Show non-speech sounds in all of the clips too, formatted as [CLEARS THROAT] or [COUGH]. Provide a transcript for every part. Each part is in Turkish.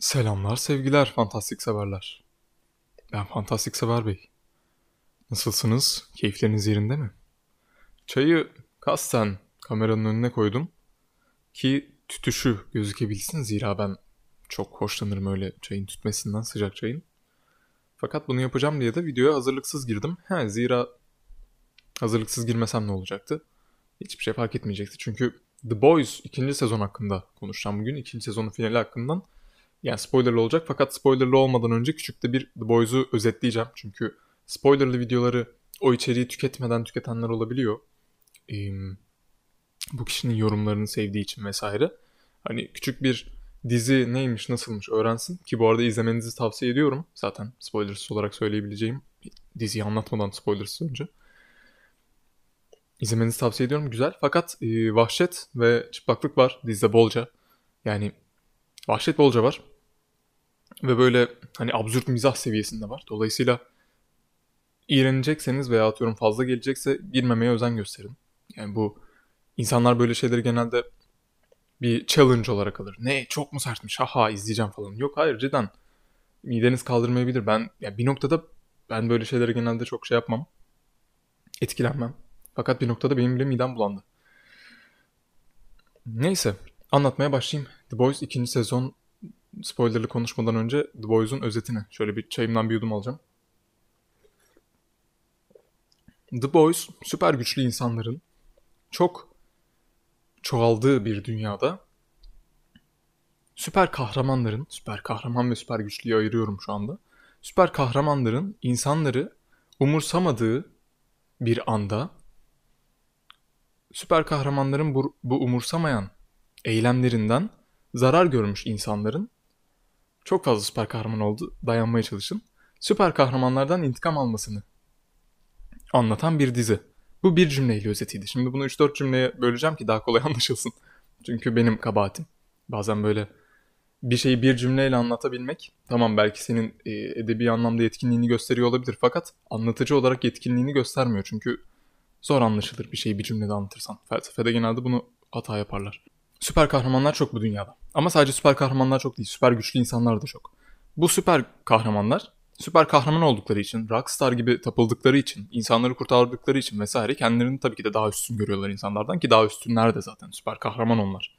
Selamlar sevgiler fantastik severler. Ben fantastik sever bey. Nasılsınız? Keyifleriniz yerinde mi? Çayı kasten kameranın önüne koydum ki tütüşü gözükebilsin zira ben çok hoşlanırım öyle çayın tütmesinden sıcak çayın. Fakat bunu yapacağım diye de videoya hazırlıksız girdim. He, zira hazırlıksız girmesem ne olacaktı? Hiçbir şey fark etmeyecekti. Çünkü The Boys ikinci sezon hakkında konuşacağım bugün. İkinci sezonun finali hakkından yani spoilerlı olacak fakat spoilerlı olmadan önce küçük de bir The Boys'u özetleyeceğim. Çünkü spoilerlı videoları o içeriği tüketmeden tüketenler olabiliyor. Ee, bu kişinin yorumlarını sevdiği için vesaire. Hani küçük bir dizi neymiş nasılmış öğrensin. Ki bu arada izlemenizi tavsiye ediyorum. Zaten spoilersız olarak söyleyebileceğim. Diziyi anlatmadan spoilersız önce. İzlemenizi tavsiye ediyorum. Güzel. Fakat e, vahşet ve çıplaklık var dizide bolca. Yani vahşet bolca var ve böyle hani absürt mizah seviyesinde var. Dolayısıyla iğrenecekseniz veya atıyorum fazla gelecekse girmemeye özen gösterin. Yani bu insanlar böyle şeyleri genelde bir challenge olarak alır. Ne çok mu sertmiş haha izleyeceğim falan. Yok hayır cidden mideniz kaldırmayabilir. Ben ya bir noktada ben böyle şeyleri genelde çok şey yapmam. Etkilenmem. Fakat bir noktada benim bile midem bulandı. Neyse anlatmaya başlayayım. The Boys ikinci sezon spoilerlı konuşmadan önce The Boys'un özetini. Şöyle bir çayımdan bir yudum alacağım. The Boys süper güçlü insanların çok çoğaldığı bir dünyada süper kahramanların, süper kahraman ve süper güçlüyü ayırıyorum şu anda. Süper kahramanların insanları umursamadığı bir anda süper kahramanların bu, bu umursamayan eylemlerinden zarar görmüş insanların çok fazla süper kahraman oldu. Dayanmaya çalışın. Süper kahramanlardan intikam almasını anlatan bir dizi. Bu bir cümleyle özetiydi. Şimdi bunu 3-4 cümleye böleceğim ki daha kolay [LAUGHS] anlaşılsın. Çünkü benim kabahatim. Bazen böyle bir şeyi bir cümleyle anlatabilmek tamam belki senin e, edebi anlamda yetkinliğini gösteriyor olabilir fakat anlatıcı olarak yetkinliğini göstermiyor. Çünkü zor anlaşılır bir şeyi bir cümlede anlatırsan. Felsefede genelde bunu hata yaparlar. Süper kahramanlar çok bu dünyada. Ama sadece süper kahramanlar çok değil, süper güçlü insanlar da çok. Bu süper kahramanlar süper kahraman oldukları için, rockstar gibi tapıldıkları için, insanları kurtardıkları için vesaire kendilerini tabii ki de daha üstün görüyorlar insanlardan ki daha üstünler de zaten süper kahraman onlar.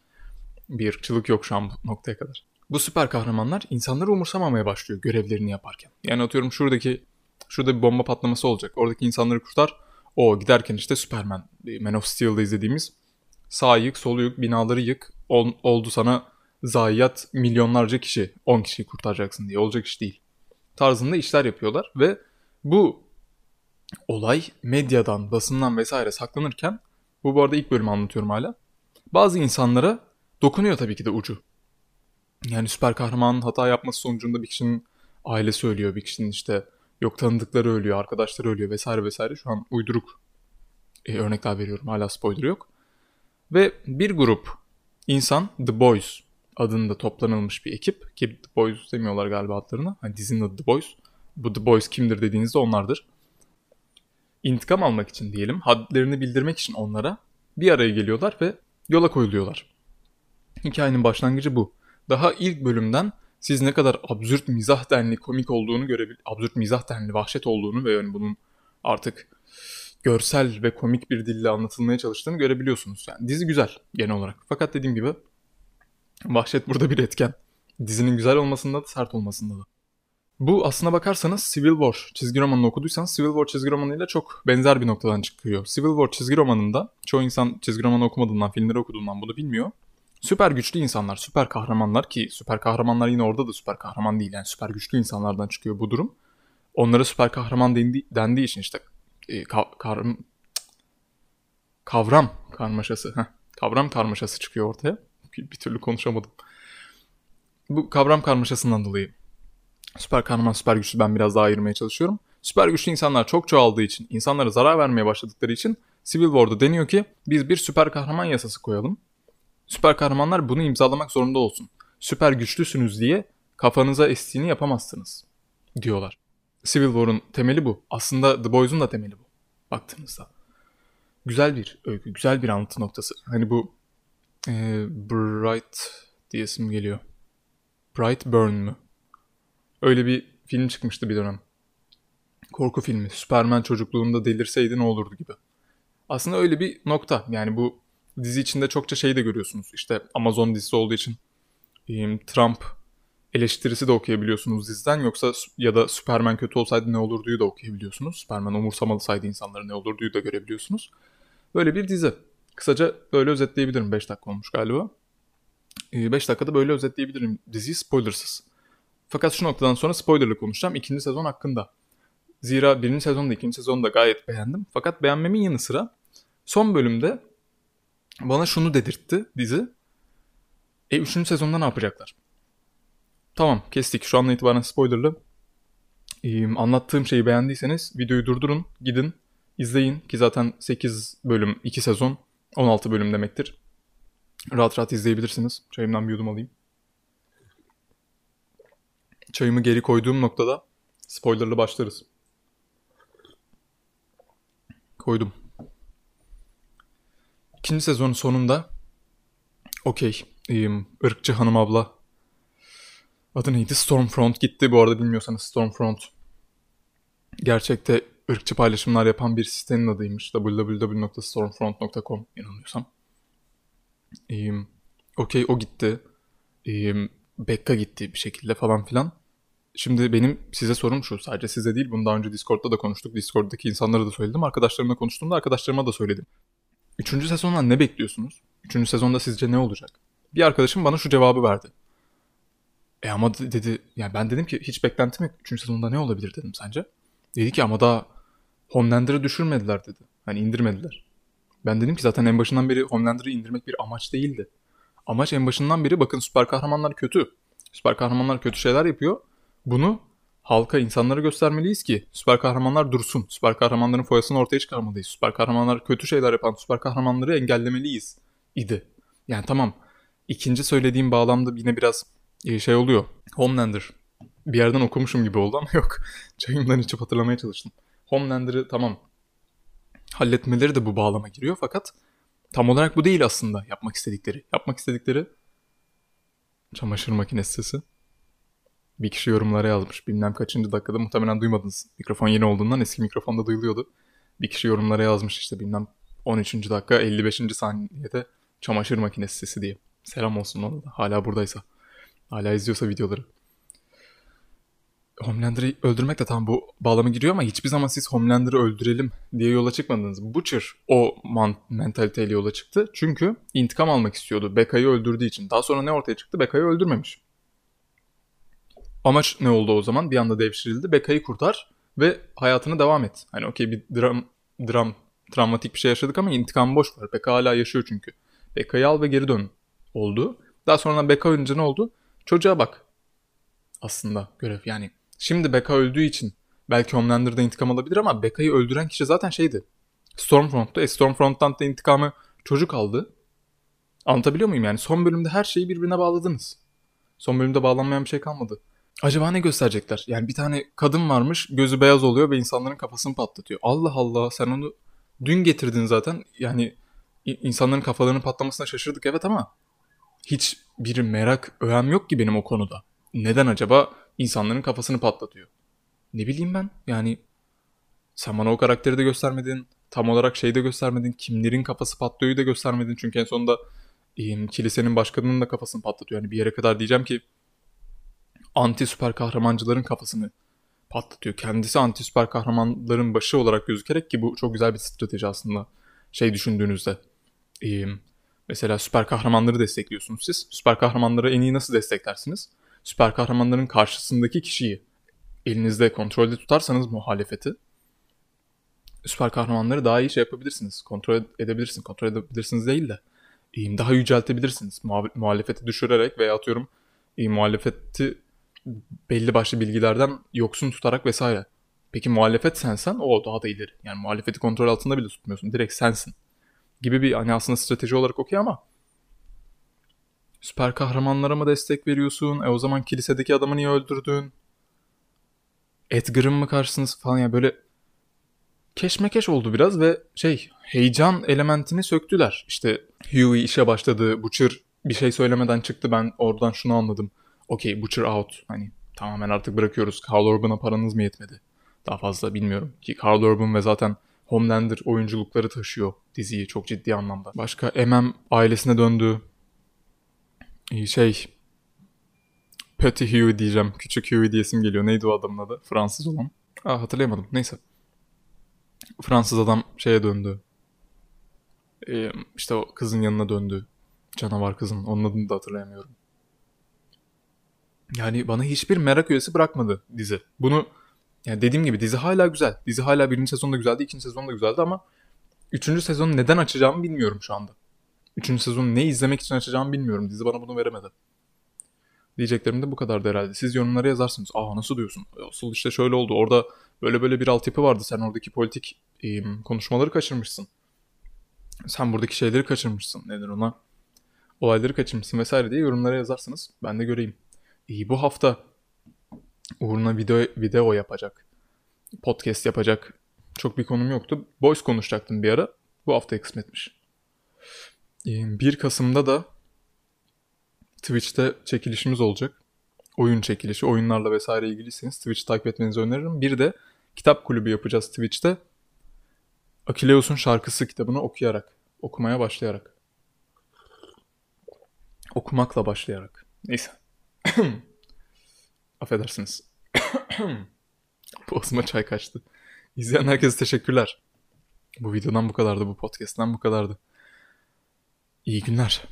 Bir ırkçılık yok şu an bu noktaya kadar. Bu süper kahramanlar insanları umursamamaya başlıyor görevlerini yaparken. Yani atıyorum şuradaki şurada bir bomba patlaması olacak. Oradaki insanları kurtar. O giderken işte Superman, Man of Steel'da izlediğimiz sağ yık, sol yık, binaları yık. Ol, oldu sana zayiat milyonlarca kişi 10 kişiyi kurtaracaksın diye olacak iş değil. Tarzında işler yapıyorlar ve bu olay medyadan, basından vesaire saklanırken bu bu arada ilk bölümü anlatıyorum hala. Bazı insanlara dokunuyor tabii ki de ucu. Yani süper kahramanın hata yapması sonucunda bir kişinin ailesi ölüyor, bir kişinin işte yok tanıdıkları ölüyor, arkadaşları ölüyor vesaire vesaire. Şu an uyduruk e, örnekler veriyorum hala spoiler yok. Ve bir grup insan The Boys adında toplanılmış bir ekip ki The Boys demiyorlar galiba adlarına. Hani dizinin adı The Boys. Bu The Boys kimdir dediğinizde onlardır. İntikam almak için diyelim, hadlerini bildirmek için onlara bir araya geliyorlar ve yola koyuluyorlar. Hikayenin başlangıcı bu. Daha ilk bölümden siz ne kadar absürt mizah denli komik olduğunu görebil absürt mizah denli vahşet olduğunu ve yani bunun artık görsel ve komik bir dille anlatılmaya çalıştığını görebiliyorsunuz. Yani dizi güzel genel olarak. Fakat dediğim gibi Vahşet burada bir etken. Dizinin güzel olmasında da sert olmasında da. Bu aslına bakarsanız Civil War çizgi romanını okuduysanız Civil War çizgi romanıyla çok benzer bir noktadan çıkıyor. Civil War çizgi romanında çoğu insan çizgi romanı okumadığından, filmleri okuduğundan bunu bilmiyor. Süper güçlü insanlar, süper kahramanlar ki süper kahramanlar yine orada da süper kahraman değil. Yani süper güçlü insanlardan çıkıyor bu durum. Onlara süper kahraman dendiği, için işte e, kavram karmaşası, heh, kavram karmaşası çıkıyor ortaya bir türlü konuşamadım. Bu kavram karmaşasından dolayı süper kahraman süper güçlü ben biraz daha ayırmaya çalışıyorum. Süper güçlü insanlar çok çoğaldığı için, insanlara zarar vermeye başladıkları için Civil War'da deniyor ki biz bir süper kahraman yasası koyalım. Süper kahramanlar bunu imzalamak zorunda olsun. Süper güçlüsünüz diye kafanıza estiğini yapamazsınız diyorlar. Civil War'un temeli bu. Aslında The Boys'un da temeli bu. Baktığınızda. Güzel bir öykü, güzel bir anlatı noktası. Hani bu e, Bright diye isim geliyor. Bright Burn mü? Öyle bir film çıkmıştı bir dönem. Korku filmi. Superman çocukluğunda delirseydi ne olurdu gibi. Aslında öyle bir nokta. Yani bu dizi içinde çokça şey de görüyorsunuz. İşte Amazon dizisi olduğu için Trump eleştirisi de okuyabiliyorsunuz diziden yoksa ya da Superman kötü olsaydı ne olurduyu da okuyabiliyorsunuz. Superman umursamalısaydı insanları ne olurduyu da görebiliyorsunuz. Böyle bir dizi. Kısaca böyle özetleyebilirim. 5 dakika olmuş galiba. 5 dakikada böyle özetleyebilirim diziyi spoilersız. Fakat şu noktadan sonra spoilerlı konuşacağım ikinci sezon hakkında. Zira birinci sezonda ikinci sezonda gayet beğendim. Fakat beğenmemin yanı sıra son bölümde bana şunu dedirtti dizi. E üçüncü sezonda ne yapacaklar? Tamam kestik. Şu andan itibaren spoilerlı. Ee, anlattığım şeyi beğendiyseniz videoyu durdurun. Gidin izleyin ki zaten 8 bölüm 2 sezon 16 bölüm demektir. Rahat rahat izleyebilirsiniz. Çayımdan bir yudum alayım. Çayımı geri koyduğum noktada spoilerlı başlarız. Koydum. İkinci sezonun sonunda okey ırkçı hanım abla adı neydi? Stormfront gitti. Bu arada bilmiyorsanız Stormfront gerçekte ırkçı paylaşımlar yapan bir sitenin adıymış. www.stormfront.com yanılmıyorsam. Ee, Okey o gitti. Ee, Bekka gitti bir şekilde falan filan. Şimdi benim size sorum şu. Sadece size değil bunu daha önce Discord'da da konuştuk. Discord'daki insanlara da söyledim. Arkadaşlarımla konuştuğumda arkadaşlarıma da söyledim. Üçüncü sezondan ne bekliyorsunuz? Üçüncü sezonda sizce ne olacak? Bir arkadaşım bana şu cevabı verdi. E ama dedi yani ben dedim ki hiç beklentim yok. Üçüncü sezonda ne olabilir dedim sence? Dedi ki ama daha Homelander'ı düşürmediler dedi. Hani indirmediler. Ben dedim ki zaten en başından beri Homelander'ı indirmek bir amaç değildi. Amaç en başından beri bakın süper kahramanlar kötü. Süper kahramanlar kötü şeyler yapıyor. Bunu halka, insanlara göstermeliyiz ki süper kahramanlar dursun. Süper kahramanların foyasını ortaya çıkarmalıyız. Süper kahramanlar kötü şeyler yapan süper kahramanları engellemeliyiz idi. Yani tamam ikinci söylediğim bağlamda yine biraz şey oluyor. Homelander. Bir yerden okumuşum gibi oldu ama [LAUGHS] yok. Çayımdan içip hatırlamaya çalıştım. Homelander'ı tamam halletmeleri de bu bağlama giriyor fakat tam olarak bu değil aslında yapmak istedikleri. Yapmak istedikleri çamaşır makinesi sesi. Bir kişi yorumlara yazmış. Bilmem kaçıncı dakikada muhtemelen duymadınız. Mikrofon yeni olduğundan eski mikrofonda duyuluyordu. Bir kişi yorumlara yazmış işte bilmem 13. dakika 55. saniyede çamaşır makinesi sesi diye. Selam olsun ona da hala buradaysa. Hala izliyorsa videoları. Homelander'ı öldürmek de tam bu bağlama giriyor ama hiçbir zaman siz Homelander'ı öldürelim diye yola çıkmadınız. Butcher o man- mentaliteyle yola çıktı. Çünkü intikam almak istiyordu Bekka'yı öldürdüğü için. Daha sonra ne ortaya çıktı? Bekka'yı öldürmemiş. Amaç ne oldu o zaman? Bir anda devşirildi. Bekka'yı kurtar ve hayatına devam et. Hani okey bir dram, dram, travmatik bir şey yaşadık ama intikam boş ver. Bekka hala yaşıyor çünkü. Bekka'yı al ve geri dön oldu. Daha sonra Bekka ölünce ne oldu? Çocuğa bak. Aslında görev yani. Şimdi Bekka öldüğü için belki Homelander'da intikam alabilir ama Bekka'yı öldüren kişi zaten şeydi. Stormfront'tu. E Stormfront'tan da intikamı çocuk aldı. Anlatabiliyor muyum yani? Son bölümde her şeyi birbirine bağladınız. Son bölümde bağlanmayan bir şey kalmadı. Acaba ne gösterecekler? Yani bir tane kadın varmış gözü beyaz oluyor ve insanların kafasını patlatıyor. Allah Allah sen onu dün getirdin zaten. Yani insanların kafalarının patlamasına şaşırdık evet ama hiç bir merak, öğem yok ki benim o konuda. Neden acaba insanların kafasını patlatıyor? Ne bileyim ben yani sen bana o karakteri de göstermedin. Tam olarak şeyi de göstermedin. Kimlerin kafası patlıyoryu da göstermedin. Çünkü en sonunda kilisenin başkanının da kafasını patlatıyor. Yani bir yere kadar diyeceğim ki anti süper kahramancıların kafasını patlatıyor. Kendisi anti süper kahramanların başı olarak gözükerek ki bu çok güzel bir strateji aslında. Şey düşündüğünüzde. Mesela süper kahramanları destekliyorsunuz siz. Süper kahramanları en iyi nasıl desteklersiniz? Süper kahramanların karşısındaki kişiyi elinizde kontrolde tutarsanız muhalefeti süper kahramanları daha iyi şey yapabilirsiniz. Kontrol edebilirsiniz. Kontrol edebilirsiniz değil de daha yüceltebilirsiniz. Muhalefeti düşürerek veya atıyorum muhalefeti belli başlı bilgilerden yoksun tutarak vesaire. Peki muhalefet sensen o daha da ileri. Yani muhalefeti kontrol altında bile tutmuyorsun. Direkt sensin. Gibi bir hani aslında strateji olarak okey ama süper kahramanlara mı destek veriyorsun? E o zaman kilisedeki adamı niye öldürdün? Edgar'ın mı karşısınız falan ya böyle keşmekeş oldu biraz ve şey heyecan elementini söktüler. İşte Huey işe başladı, Butcher bir şey söylemeden çıktı ben oradan şunu anladım okey Butcher out. Hani tamamen artık bırakıyoruz. Carl Urban'a paranız mı yetmedi? Daha fazla bilmiyorum. Ki Carl Urban ve zaten Homelander oyunculukları taşıyor diziyi çok ciddi anlamda. Başka MM ailesine döndü. Şey Petit Huey diyeceğim. Küçük Huey diyesim geliyor. Neydi o adamın adı? Fransız olan. Aa hatırlayamadım. Neyse. Fransız adam şeye döndü. Ee, işte o kızın yanına döndü. Canavar kızın. Onun adını da hatırlayamıyorum. Yani bana hiçbir merak üyesi bırakmadı dizi. Bunu yani dediğim gibi dizi hala güzel. Dizi hala birinci sezonda güzeldi, ikinci sezonda güzeldi ama üçüncü sezonu neden açacağımı bilmiyorum şu anda. Üçüncü sezonu ne izlemek için açacağımı bilmiyorum. Dizi bana bunu veremedi. Diyeceklerim de bu kadardı herhalde. Siz yorumlara yazarsınız. Aa nasıl diyorsun? Asıl işte şöyle oldu. Orada böyle böyle bir altyapı vardı. Sen oradaki politik e, konuşmaları kaçırmışsın. Sen buradaki şeyleri kaçırmışsın. Nedir ona? Olayları kaçırmışsın vesaire diye yorumlara yazarsınız. Ben de göreyim. İyi bu hafta uğruna video, video yapacak. Podcast yapacak. Çok bir konum yoktu. Boys konuşacaktım bir ara. Bu hafta kısmetmiş. 1 Kasım'da da Twitch'te çekilişimiz olacak. Oyun çekilişi, oyunlarla vesaire ilgiliyseniz Twitch takip etmenizi öneririm. Bir de kitap kulübü yapacağız Twitch'te. Akileus'un şarkısı kitabını okuyarak, okumaya başlayarak. Okumakla başlayarak. Neyse. [CLEARS THROAT] Affedersiniz. Boğazıma çay kaçtı. İzleyen herkese teşekkürler. Bu videodan bu kadardı, bu podcast'ten bu kadardı. İyi günler.